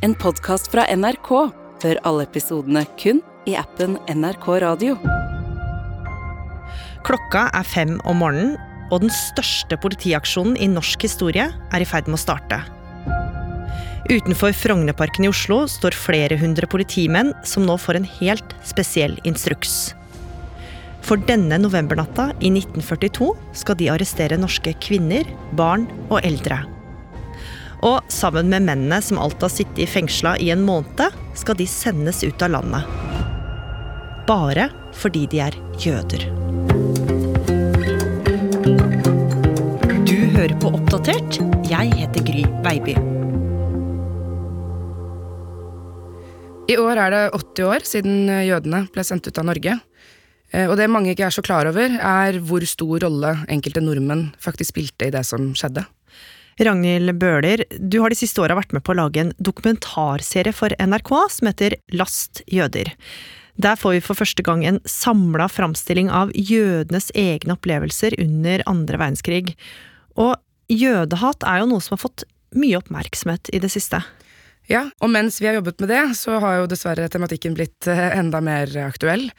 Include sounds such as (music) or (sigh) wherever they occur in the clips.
En podkast fra NRK. Hør alle episodene kun i appen NRK Radio. Klokka er fem om morgenen, og den største politiaksjonen i norsk historie er i ferd med å starte. Utenfor Frognerparken i Oslo står flere hundre politimenn som nå får en helt spesiell instruks. For denne novembernatta i 1942 skal de arrestere norske kvinner, barn og eldre. Og sammen med mennene som alt har sittet i fengsla i en måned, skal de sendes ut av landet. Bare fordi de er jøder. Du hører på Oppdatert. Jeg heter Gry Baby. I år er det 80 år siden jødene ble sendt ut av Norge. Eh, Og det mange ikke er så klar over, er hvor stor rolle enkelte nordmenn faktisk spilte i det som skjedde. Ragnhild Bøhler, du har de siste åra vært med på å lage en dokumentarserie for NRK som heter Last jøder. Der får vi for første gang en samla framstilling av jødenes egne opplevelser under andre verdenskrig. Og jødehat er jo noe som har fått mye oppmerksomhet i det siste. Ja, og mens vi har jobbet med det, så har jo dessverre tematikken blitt eh, enda mer aktuell.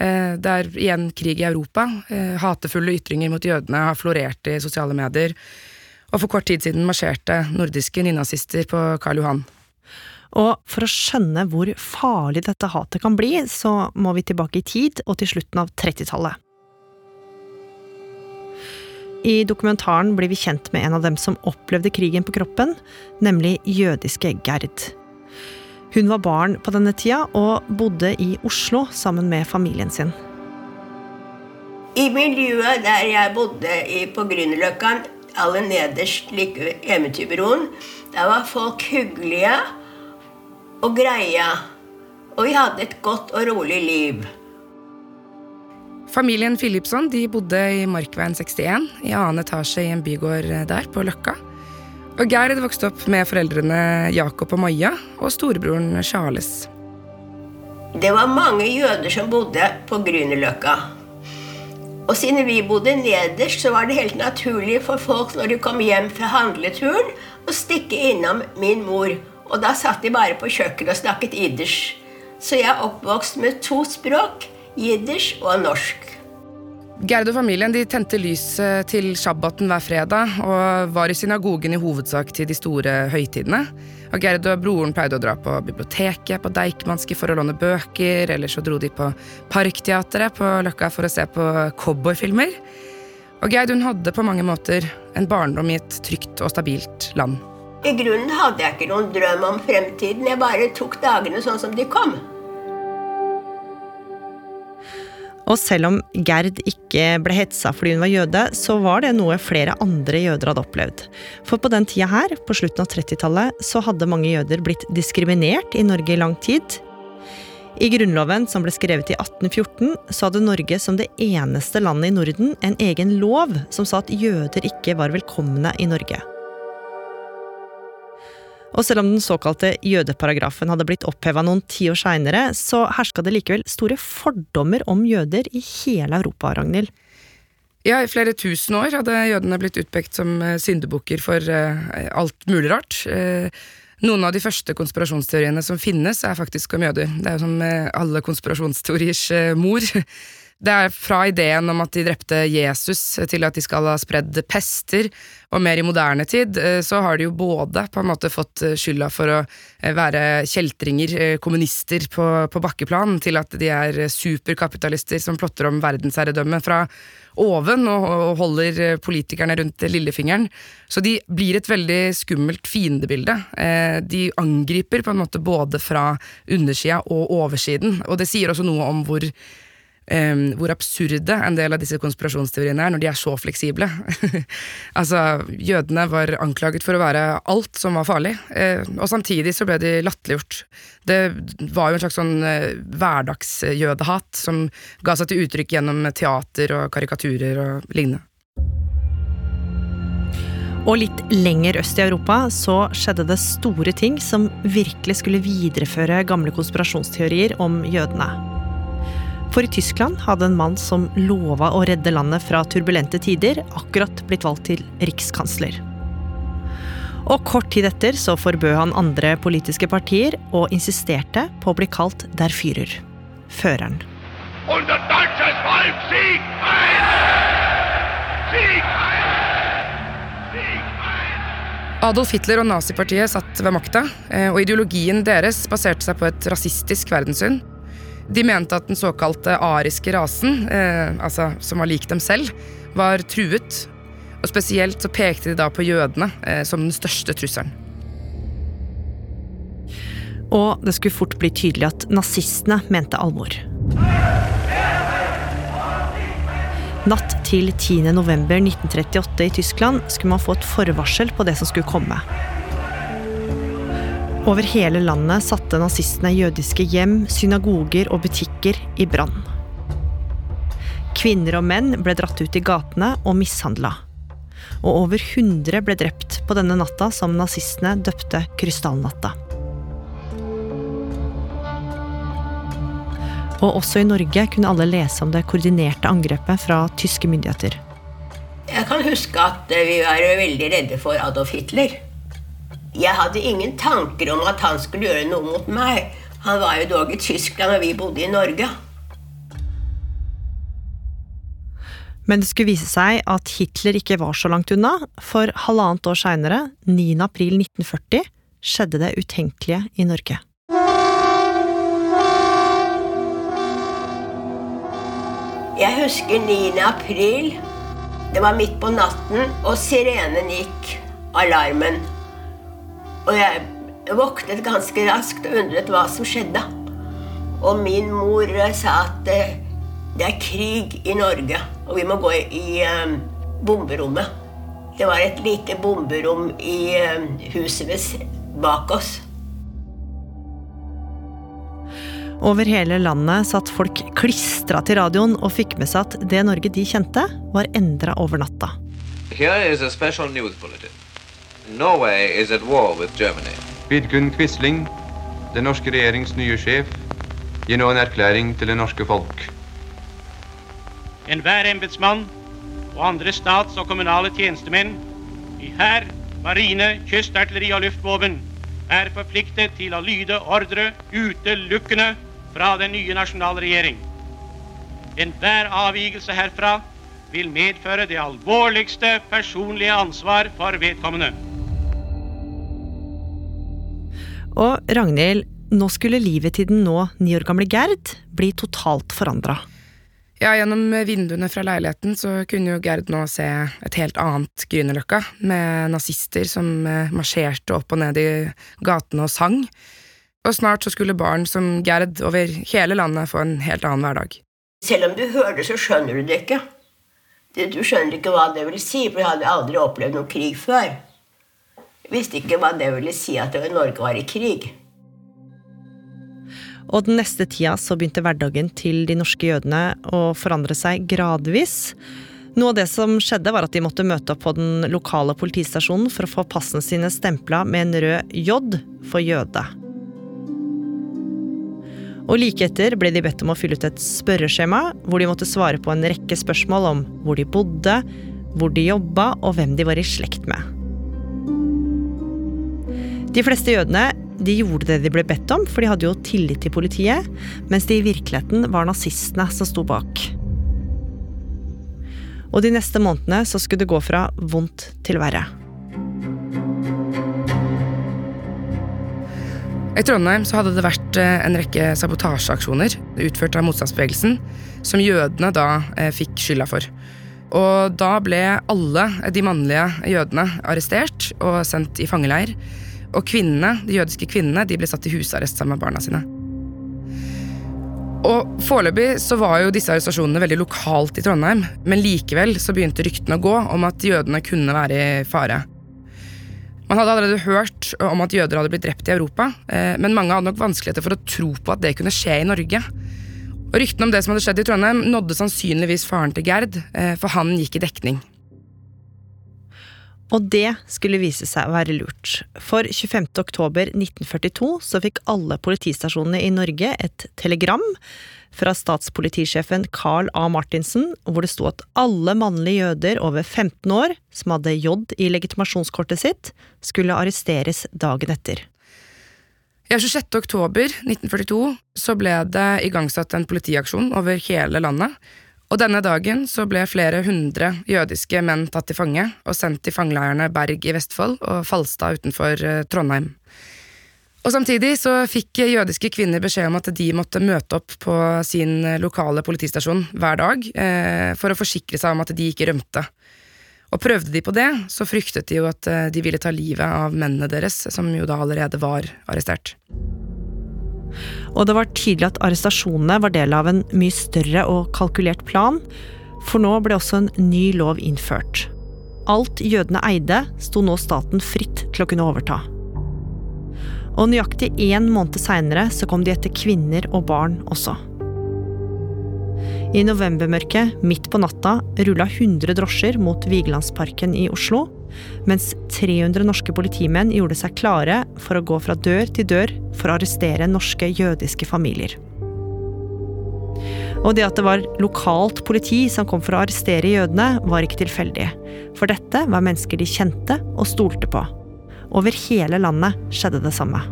Eh, Det er igjen krig i Europa. Eh, Hatefulle ytringer mot jødene har florert i sosiale medier. Og for kort tid siden marsjerte nordiske nynazister på Karl Johan. Og for å skjønne hvor farlig dette hatet kan bli, så må vi tilbake i tid og til slutten av 30-tallet. I dokumentaren blir vi kjent med en av dem som opplevde krigen på kroppen, nemlig jødiske Gerd. Hun var barn på denne tida og bodde i Oslo sammen med familien sin. I miljøet der jeg bodde på Grünerløkka, aller nederst like ved Eventyrbroen, der var folk hyggelige og greie. Og vi hadde et godt og rolig liv. Familien Philipsson de bodde i Markveien 61, i annen etasje i en bygård der, på Løkka. Og Gerd vokste opp med foreldrene Jakob og Maja og storebroren Charles. Det var mange jøder som bodde på Grünerløkka. Og siden vi bodde nederst, så var det helt naturlig for folk når de kom hjem fra handleturen, å stikke innom min mor. Og da satt de bare på kjøkkenet og snakket jiddisch. Så jeg er oppvokst med to språk, jiddisch og norsk. Gerd og familien de tente lys eh, til shabbaten hver fredag og var i synagogen i hovedsak til de store høytidene. Og Gerd og broren pleide å dra på biblioteket på Deichmanske for å låne bøker, eller så dro de på Parkteatret på Løkka for å se på cowboyfilmer. Og Gerd hun hadde på mange måter en barndom i et trygt og stabilt land. I grunnen hadde jeg ikke noen drøm om fremtiden. Jeg bare tok dagene sånn som de kom. Og selv om Gerd ikke ble hetsa fordi hun var jøde, så var det noe flere andre jøder hadde opplevd. For på den tida her, på slutten av 30-tallet, så hadde mange jøder blitt diskriminert i Norge i lang tid. I Grunnloven, som ble skrevet i 1814, så hadde Norge som det eneste landet i Norden en egen lov som sa at jøder ikke var velkomne i Norge. Og selv om den såkalte jødeparagrafen hadde blitt oppheva noen tiår seinere, så herska det likevel store fordommer om jøder i hele Europa, Ragnhild. Ja, I flere tusen år hadde jødene blitt utpekt som eh, syndebukker for eh, alt mulig rart. Eh, noen av de første konspirasjonsteoriene som finnes, er faktisk om jøder. Det er jo som alle konspirasjonsteoriers mor. Det er fra ideen om at de drepte Jesus til at de skal ha spredd pester, og mer i moderne tid, eh, så har de jo både på en måte fått eh, skylda for å eh, være kjeltringer, kommunister på, på bakkeplan, til at de er superkapitalister som plotter om verdensherredømme fra oven og, og holder politikerne rundt lillefingeren. Så de blir et veldig skummelt fiendebilde. De angriper på en måte både fra undersida og oversiden, og det sier også noe om hvor eh, hvor absurde en del av disse konspirasjonsteoriene er når de er så fleksible. (laughs) altså, Jødene var anklaget for å være alt som var farlig, uh, og samtidig så ble de latterliggjort. Det var jo en slags sånn uh, hverdagsjødehat som ga seg til uttrykk gjennom teater og karikaturer og lignende. Og litt lenger øst i Europa så skjedde det store ting som virkelig skulle videreføre gamle konspirasjonsteorier om jødene. For i Tyskland hadde en mann som lova å redde landet fra turbulente tider, akkurat blitt valgt til rikskansler. Og kort tid etter så forbød han andre politiske partier og insisterte på å bli kalt Der Führer. Føreren. Unser deutsches Volk Sieg! Sieg heil! Sieg heil! Adolf Hitler og nazipartiet satt ved makta, eh, og ideologien deres baserte seg på et rasistisk verdenssyn. De mente at den såkalte ariske rasen, eh, altså som var lik dem selv, var truet. Og spesielt så pekte de da på jødene eh, som den største trusselen. Og det skulle fort bli tydelig at nazistene mente alvor. Natt til 10. november 1938 i Tyskland skulle man få et forvarsel på det som skulle komme. Over hele landet satte nazistene jødiske hjem, synagoger og butikker i brann. Kvinner og menn ble dratt ut i gatene og mishandla. Og over 100 ble drept på denne natta som nazistene døpte Krystallnatta. Og også i Norge kunne alle lese om det koordinerte angrepet fra tyske myndigheter. Jeg kan huske at vi var veldig redde for Adolf Hitler. Jeg hadde ingen tanker om at han skulle gjøre noe mot meg. Han var jo dog i Tyskland, og vi bodde i Norge. Men det skulle vise seg at Hitler ikke var så langt unna, for halvannet år seinere, 9. april 1940, skjedde det utenkelige i Norge. Jeg husker 9. april. Det var midt på natten, og sirenen gikk. Alarmen. Og jeg våknet ganske raskt og undret hva som skjedde. Og min mor sa at eh, det er krig i Norge, og vi må gå i um, bomberommet. Det var et lite bomberom i huset ved bak oss. Over hele landet satt folk klistra til radioen og fikk med seg at det Norge de kjente, var endra over natta. Here is Norway is at war with Germany. Vidkun Quisling, den norske regjerings nye sjef, gir nå en erklæring til det norske folk. Enhver embetsmann og andre stats- og kommunale tjenestemenn i hær, marine, kystartilleri og luftvåpen er forpliktet til å lyde ordre utelukkende fra den nye nasjonale regjering. Enhver avvigelse herfra vil medføre det alvorligste personlige ansvar for vedkommende. Og Ragnhild, nå skulle livet til den nå ni år gamle Gerd bli totalt forandra. Ja, Gjennom vinduene fra leiligheten så kunne jo Gerd nå se et helt annet Grünerløkka, med nazister som eh, marsjerte opp og ned i gatene og sang. Og snart så skulle barn som Gerd over hele landet få en helt annen hverdag. Selv om du hører det, så skjønner du det ikke. Du skjønner ikke hva det vil si, for jeg hadde aldri opplevd noen krig før. Visste ikke hva det ville si at Norge var i krig. Og den neste tida så begynte hverdagen til de norske jødene å forandre seg gradvis. Noe av det som skjedde, var at de måtte møte opp på den lokale politistasjonen for å få passene sine stempla med en rød J for jøde. Og like etter ble de bedt om å fylle ut et spørreskjema, hvor de måtte svare på en rekke spørsmål om hvor de bodde, hvor de jobba og hvem de var i slekt med. De fleste jødene de gjorde det de ble bedt om, for de hadde jo tillit til politiet, mens det i virkeligheten var nazistene som sto bak. Og de neste månedene så skulle det gå fra vondt til verre. I Trondheim så hadde det vært eh, en rekke sabotasjeaksjoner utført av motstandsbevegelsen, som jødene da eh, fikk skylda for. Og da ble alle de mannlige jødene arrestert og sendt i fangeleir. Og kvinnene, de jødiske kvinnene de ble satt i husarrest sammen med barna sine. Og Foreløpig så var jo disse arrestasjonene veldig lokalt i Trondheim, men likevel så begynte ryktene å gå om at jødene kunne være i fare. Man hadde allerede hørt om at jøder hadde blitt drept i Europa, eh, men mange hadde nok vanskeligheter for å tro på at det kunne skje i Norge. Og Ryktene om det som hadde skjedd i Trondheim, nådde sannsynligvis faren til Gerd, eh, for han gikk i dekning. Og det skulle vise seg å være lurt. For 25. oktober 1942 så fikk alle politistasjonene i Norge et telegram fra statspolitisjefen Carl A. Martinsen, hvor det sto at alle mannlige jøder over 15 år som hadde J i legitimasjonskortet sitt, skulle arresteres dagen etter. Ja, 26. oktober 1942 så ble det igangsatt en politiaksjon over hele landet. Og denne dagen så ble flere hundre jødiske menn tatt til fange og sendt til fangeleirene Berg i Vestfold og Falstad utenfor eh, Trondheim. Og Samtidig så fikk jødiske kvinner beskjed om at de måtte møte opp på sin lokale politistasjon hver dag eh, for å forsikre seg om at de ikke rømte. Og Prøvde de på det, så fryktet de jo at eh, de ville ta livet av mennene deres, som jo da allerede var arrestert. Og det var tydelig at arrestasjonene var del av en mye større og kalkulert plan, for nå ble også en ny lov innført. Alt jødene eide, sto nå staten fritt til å kunne overta. Og nøyaktig én måned seinere så kom de etter kvinner og barn også. I novembermørket, midt på natta, rulla 100 drosjer mot Vigelandsparken i Oslo, mens 300 norske politimenn gjorde seg klare for å gå fra dør til dør for å arrestere norske jødiske familier. Og det at det var lokalt politi som kom for å arrestere jødene, var ikke tilfeldig. For dette var mennesker de kjente og stolte på. Over hele landet skjedde det samme.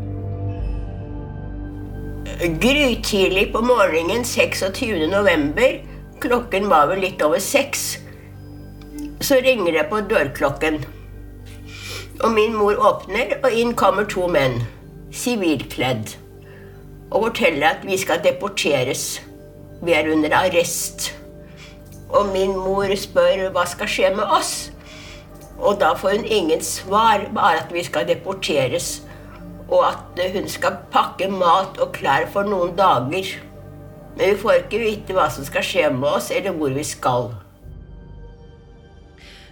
Grytidlig på morgenen 26. november, klokken var vel litt over seks, så ringer det på dørklokken. Og min mor åpner, og inn kommer to menn, sivilkledd, og forteller at vi skal deporteres. Vi er under arrest. Og min mor spør hva skal skje med oss. Og da får hun ingen svar, bare at vi skal deporteres. Og at hun skal pakke mat og klær for noen dager. Men vi får ikke vite hva som skal skje med oss, eller hvor vi skal.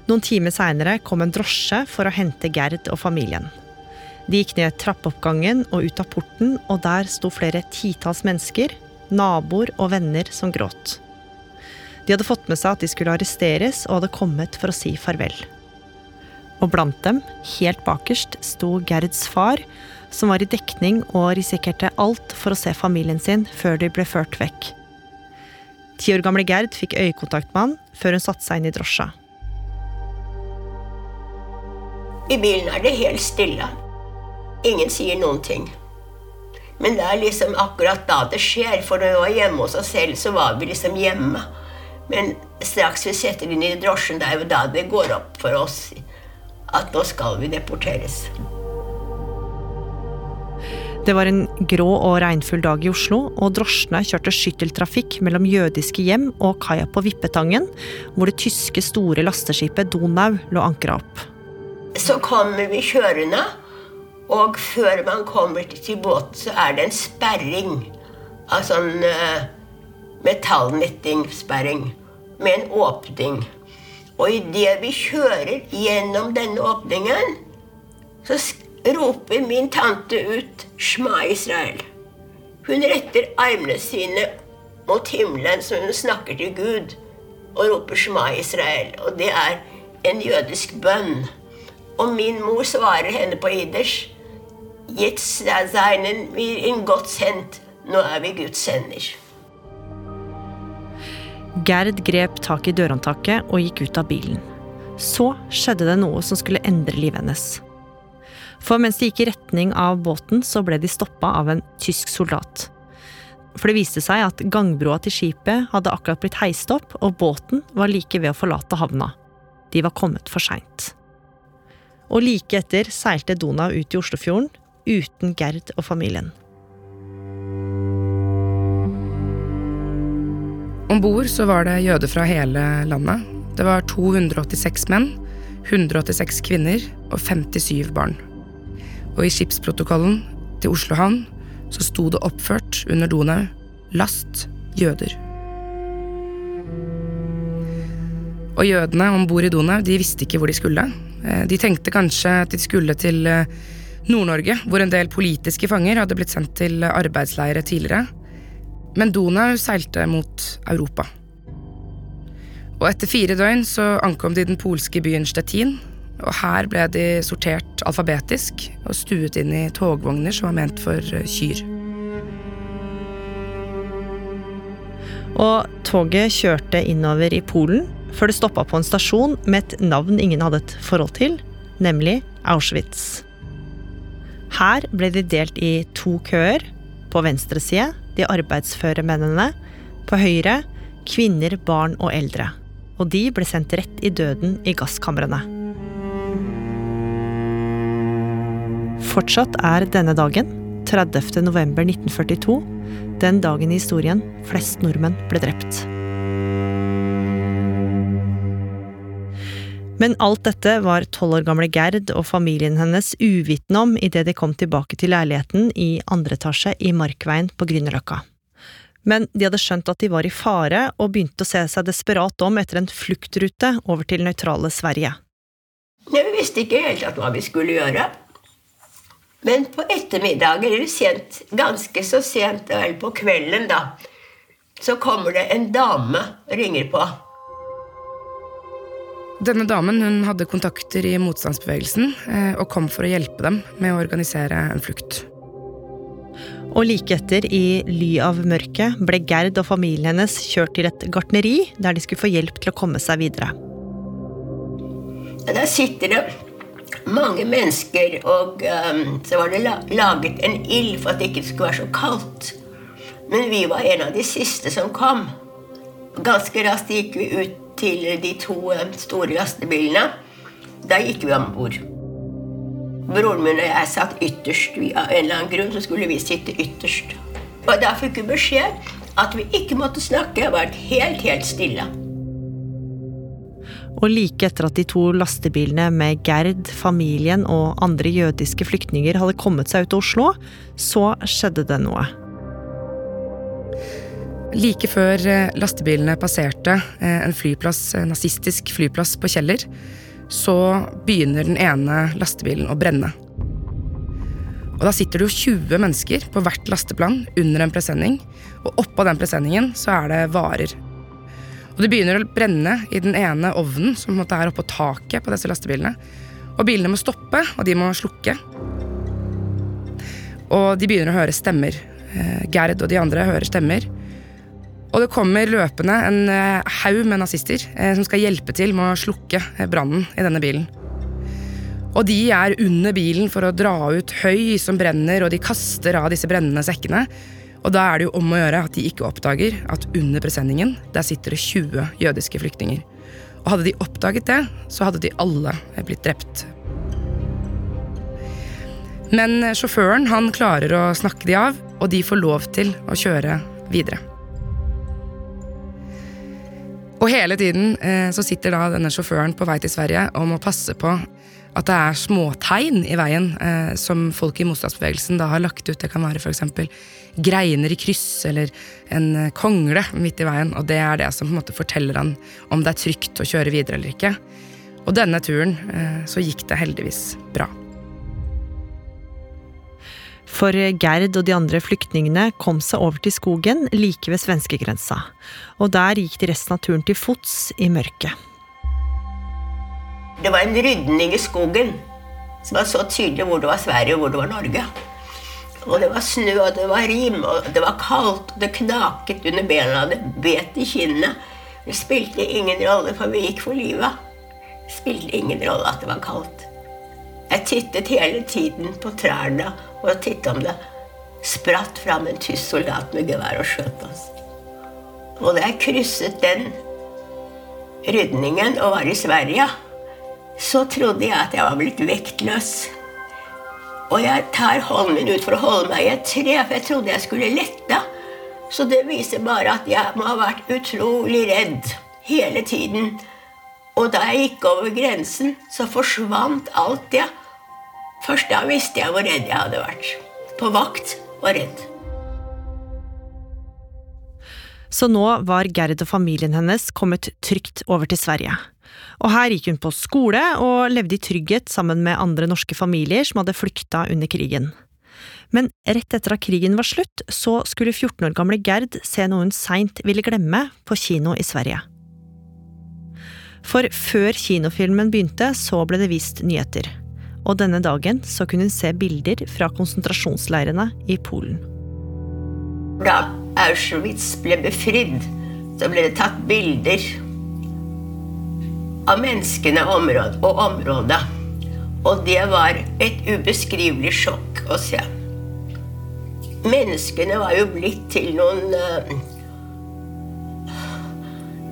Noen timer seinere kom en drosje for å hente Gerd og familien. De gikk ned trappeoppgangen og ut av porten, og der sto flere titalls mennesker, naboer og venner som gråt. De hadde fått med seg at de skulle arresteres, og hadde kommet for å si farvel. Og blant dem, helt bakerst, sto Gerds far, som var i dekning og risikerte alt for å se familien sin før de ble ført vekk. Ti år gamle Gerd fikk øyekontakt med han før hun satte seg inn i drosja. I bilen er det helt stille. Ingen sier noen ting. Men det er liksom akkurat da det skjer, for når vi var hjemme hos oss selv, så var vi liksom hjemme. Men straks vi setter inn i drosjen, det er jo da det går opp for oss at nå skal vi deporteres. Det var en grå og regnfull dag i Oslo, og drosjene kjørte skytteltrafikk mellom jødiske hjem og kaia på Vippetangen, hvor det tyske store lasteskipet Donau lå ankra opp. Så kommer vi kjørende, og før man kommer til båten, så er det en sperring. Av sånn uh, metallnettingsperring med en åpning. Og idet vi kjører gjennom denne åpningen, så roper min tante ut 'Shma Israel'. Hun retter armene sine mot himmelen som hun snakker til Gud, og roper 'Shma Israel'. Og det er en jødisk bønn. Og min mor svarer henne på iders 'Jetzt seinen wir in Gottes Hand'. Nå er vi Guds hender. Gerd grep tak i dørhåndtaket og gikk ut av bilen. Så skjedde det noe som skulle endre livet hennes. For mens de gikk i retning av båten, så ble de stoppa av en tysk soldat. For det viste seg at gangbroa til skipet hadde akkurat blitt heist opp, og båten var like ved å forlate havna. De var kommet for seint. Og like etter seilte Donau ut i Oslofjorden, uten Gerd og familien. Om bord så var det jøder fra hele landet. Det var 286 menn, 186 kvinner og 57 barn. Og i skipsprotokollen til Oslo havn så sto det oppført under Donau 'Last jøder'. Og jødene om bord i Donau de visste ikke hvor de skulle. De tenkte kanskje at de skulle til Nord-Norge, hvor en del politiske fanger hadde blitt sendt til arbeidsleire tidligere. Men Donau seilte mot Europa. Og etter fire døgn så ankom de den polske byen Stettin, Og her ble de sortert alfabetisk og stuet inn i togvogner som var ment for eh, kyr. Og toget kjørte innover i Polen før det stoppa på en stasjon med et navn ingen hadde et forhold til, nemlig Auschwitz. Her ble de delt i to køer. På venstre side de arbeidsføre mennene. På høyre kvinner, barn og eldre. Og de ble sendt rett i døden i gasskamrene. Fortsatt er denne dagen, 30. november 1942, den dagen i historien flest nordmenn ble drept. Men alt dette var tolv år gamle Gerd og familien hennes uvitende om idet de kom tilbake til leiligheten i andre etasje i Markveien på Grünerløkka. Men de hadde skjønt at de var i fare, og begynte å se seg desperat om etter en fluktrute over til nøytrale Sverige. Vi visste ikke helt at hva vi skulle gjøre. Men på ettermiddagen, eller sent, ganske så sent, vel på kvelden, da, så kommer det en dame og ringer på. Denne damen hun hadde kontakter i motstandsbevegelsen eh, og kom for å hjelpe dem med å organisere en flukt. Og like etter, i ly av mørket, ble Gerd og familien hennes kjørt til et gartneri der de skulle få hjelp til å komme seg videre. Der sitter det mange mennesker, og um, så var det laget en ild for at det ikke skulle være så kaldt. Men vi var en av de siste som kom. Ganske raskt gikk vi ut til de to um, store lastebilene. Da gikk vi om bord. Broren min og jeg satt ytterst. Av en eller annen grunn så skulle vi sitte ytterst. Og da fikk vi beskjed at vi ikke måtte snakke. Jeg var helt, helt stille. Og like etter at de to lastebilene med Gerd, familien og andre jødiske flyktninger hadde kommet seg ut av Oslo, så skjedde det noe. Like før eh, lastebilene passerte eh, en flyplass, en nazistisk flyplass på Kjeller, så begynner den ene lastebilen å brenne. Og Da sitter det jo 20 mennesker på hvert lasteplan under en presenning, og oppå den presenningen så er det varer. Og Det begynner å brenne i den ene ovnen som er oppå taket på disse lastebilene. Og bilene må stoppe, og de må slukke. Og de begynner å høre stemmer. Eh, Gerd og de andre hører stemmer. Og det kommer løpende en eh, haug med nazister eh, som skal hjelpe til med å slukke brannen i denne bilen. Og de er under bilen for å dra ut høy som brenner, og de kaster av disse brennende sekkene. Og da er det jo om å gjøre at de ikke oppdager at under presenningen der sitter det 20 jødiske flyktninger. Og hadde de oppdaget det, så hadde de alle blitt drept. Men sjåføren han klarer å snakke de av, og de får lov til å kjøre videre. Og hele tiden eh, så sitter da denne sjåføren på vei til Sverige og må passe på at det er småtegn i veien eh, som folk i motstandsbevegelsen da har lagt ut. Det kan være f.eks. greiner i kryss eller en eh, kongle midt i veien. Og det er det som på en måte forteller han om det er trygt å kjøre videre eller ikke. Og denne turen så gikk det heldigvis bra. For Gerd og de andre flyktningene kom seg over til skogen like ved svenskegrensa. Og der gikk de resten av turen til fots i mørket. Det var en rydning i skogen som var så tydelig hvor det var Sverige og hvor det var Norge. Og det var snø, og det var rim, og det var kaldt, og det knaket under bena, og det bet i kinnene. Det spilte ingen rolle, for vi gikk for livet. Det spilte ingen rolle at det var kaldt. Jeg tittet hele tiden på trærne og tittet om det spratt fram en tysk soldat med gevær og skjøt oss. Og da jeg krysset den rydningen og var i Sverige så trodde jeg at jeg var blitt vektløs. Og jeg tar hånden min ut for å holde meg i et tre, for jeg trodde jeg skulle lette. Så det viser bare at jeg må ha vært utrolig redd hele tiden. Og da jeg gikk over grensen, så forsvant alt det. Først da visste jeg hvor redd jeg hadde vært. På vakt og redd. Så nå var Gerd og familien hennes kommet trygt over til Sverige. Og her gikk hun på skole og levde i trygghet sammen med andre norske familier som hadde flykta under krigen. Men rett etter at krigen var slutt, så skulle 14 år gamle Gerd se noe hun seint ville glemme på kino i Sverige. For før kinofilmen begynte, så ble det vist nyheter. Og denne dagen så kunne hun se bilder fra konsentrasjonsleirene i Polen. Da Auschwitz ble befridd, så ble det tatt bilder av menneskene og området. Og det var et ubeskrivelig sjokk å se. Menneskene var jo blitt til noen uh,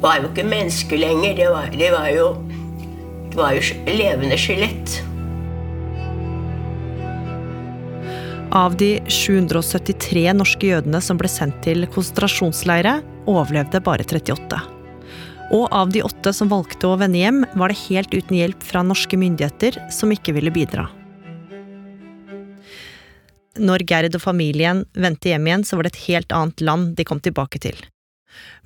var jo ikke mennesker lenger. Det var, det var, jo, det var jo levende skjelett. Av de 773 norske jødene som ble sendt til konsentrasjonsleire, overlevde bare 38. Og av de åtte som valgte å vende hjem, var det helt uten hjelp fra norske myndigheter som ikke ville bidra. Når Gerd og familien vendte hjem igjen, så var det et helt annet land de kom tilbake til.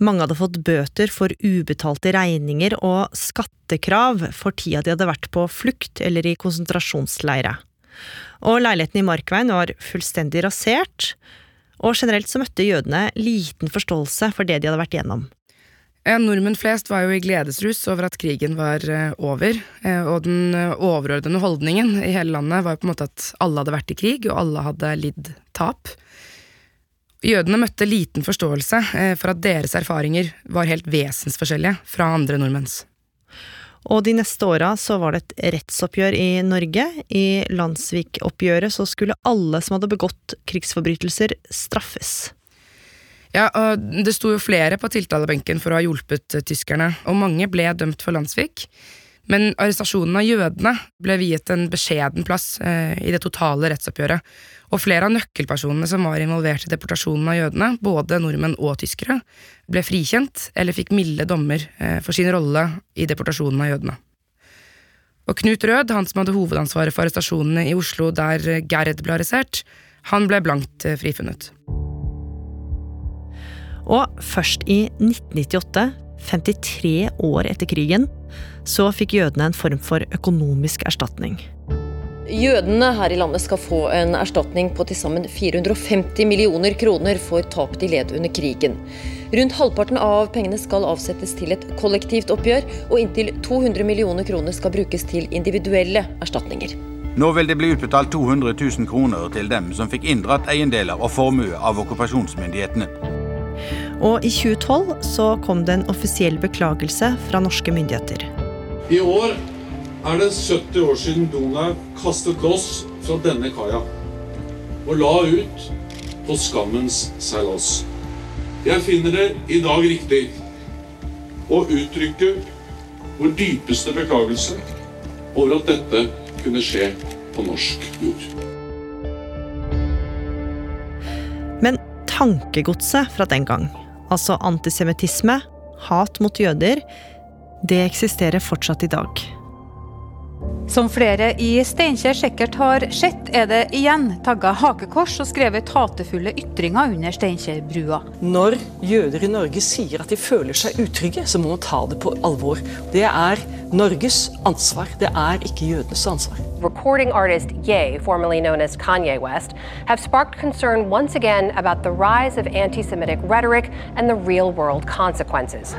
Mange hadde fått bøter for ubetalte regninger og skattekrav for tida de hadde vært på flukt eller i konsentrasjonsleire. Og leiligheten i Markveien var fullstendig rasert, og generelt så møtte jødene liten forståelse for det de hadde vært igjennom. Nordmenn flest var jo i gledesrus over at krigen var eh, over, eh, og den eh, overordnede holdningen i hele landet var på en måte at alle hadde vært i krig, og alle hadde lidd tap. Jødene møtte liten forståelse for at deres erfaringer var helt vesensforskjellige fra andre nordmenns. Og de neste åra så var det et rettsoppgjør i Norge. I Landsvik-oppgjøret så skulle alle som hadde begått krigsforbrytelser, straffes. Ja, og Det sto jo flere på tiltalebenken for å ha hjulpet tyskerne, og mange ble dømt for landssvik. Men arrestasjonen av jødene ble viet en beskjeden plass eh, i det totale rettsoppgjøret, og flere av nøkkelpersonene som var involvert i deportasjonen av jødene, både nordmenn og tyskere, ble frikjent eller fikk milde dommer eh, for sin rolle i deportasjonen av jødene. Og Knut Rød, han som hadde hovedansvaret for arrestasjonene i Oslo der Gerd ble arrestert, han ble blankt eh, frifunnet. Og først i 1998, 53 år etter krigen, så fikk jødene en form for økonomisk erstatning. Jødene her i landet skal få en erstatning på til sammen 450 millioner kroner for tap de led under krigen. Rundt halvparten av pengene skal avsettes til et kollektivt oppgjør, og inntil 200 millioner kroner skal brukes til individuelle erstatninger. Nå vil det bli utbetalt 200 000 kroner til dem som fikk inndratt eiendeler og formue av okkupasjonsmyndighetene. Og i 2012 så kom det en offisiell beklagelse fra norske myndigheter. I år er det 70 år siden Donau kastet loss fra denne kaia og la ut på skammens seilas. Jeg finner det i dag riktig å uttrykke vår dypeste beklagelse over at dette kunne skje på norsk jord. Men tankegodset fra den gang, altså antisemittisme, hat mot jøder, det eksisterer fortsatt i dag. Som flere i Steinkjer sikkert har sett, er det igjen tagga hakekors og skrevet hatefulle ytringer under Steinkjerbrua. Når jøder i Norge sier at de føler seg utrygge, så må man ta det på alvor. Det er Norges ansvar, det er ikke jødenes ansvar. Recording artist Ye, formerly known as Kanye West, have sparked concern once again about the rise of anti-Semitic rhetoric and the real-world consequences.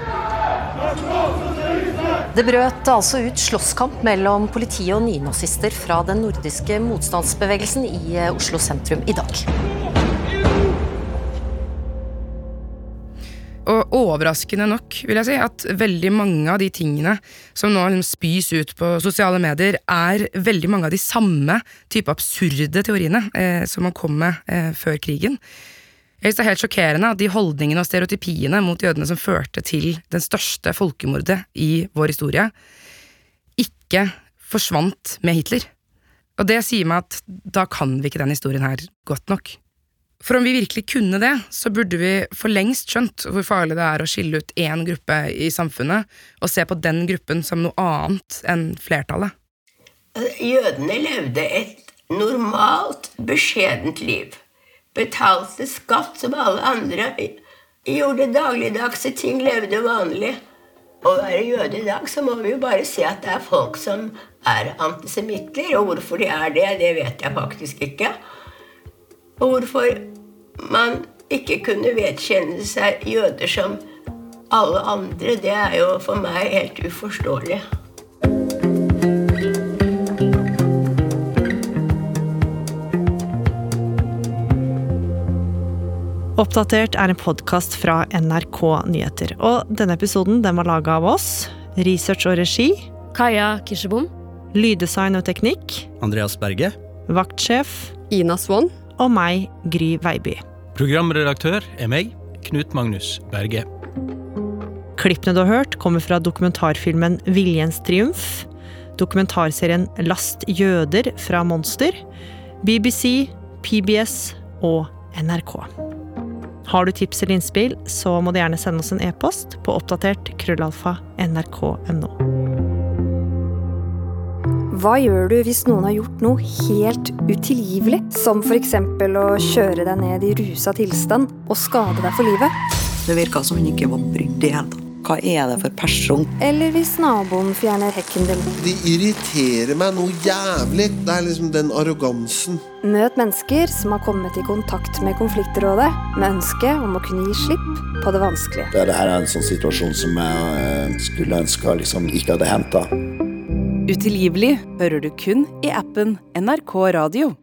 Det brøt altså ut slåsskamp mellom politiet og nynazister fra den nordiske motstandsbevegelsen i eh, Oslo sentrum i dag. Og overraskende nok, vil jeg si, at veldig mange av de tingene som nå liksom spys ut på sosiale medier, er veldig mange av de samme type absurde teoriene eh, som man kom med eh, før krigen. Jeg synes Det er helt sjokkerende at de holdningene og stereotypiene mot jødene som førte til den største folkemordet i vår historie, ikke forsvant med Hitler. Og det sier meg at da kan vi ikke den historien her godt nok. For om vi virkelig kunne det, så burde vi for lengst skjønt hvor farlig det er å skille ut én gruppe i samfunnet og se på den gruppen som noe annet enn flertallet. Jødene levde et normalt, beskjedent liv betalte skatt som alle andre, gjorde dagligdagse ting, levde vanlig. Å være jøde i dag, så må vi jo bare se at det er folk som er antisemitter. Og hvorfor de er det, det vet jeg faktisk ikke. Og hvorfor man ikke kunne vedkjenne seg jøder som alle andre, det er jo for meg helt uforståelig. Oppdatert er en podkast fra NRK Nyheter. Og denne episoden den var laga av oss. Research og regi. Kaja Kirsebom. Lyddesign og teknikk. Andreas Berge. Vaktsjef. Ina Swann. Og meg, Gry Veiby. Programredaktør er meg, Knut Magnus Berge. Klippene du har hørt, kommer fra dokumentarfilmen Viljens triumf, dokumentarserien Last jøder fra Monster, BBC, PBS og NRK. Har du tips eller innspill, så må du gjerne sende oss en e-post på oppdatert krøllalfa nrk.no. Hva gjør du hvis noen har gjort noe helt utilgivelig? Som f.eks. å kjøre deg ned i rusa tilstand og skade deg for livet? Det virka som hun ikke var brydd i det hele tatt. Hva er det for person? Eller hvis naboen fjerner hekken din? De irriterer meg noe jævlig. Det er liksom den arrogansen. Møt mennesker som har kommet i kontakt med Konfliktrådet med ønske om å kunne gi slipp på det vanskelige. Dette er en sånn situasjon som jeg eh, skulle ønske liksom ikke hadde henta. Utilgivelig hører du kun i appen NRK Radio.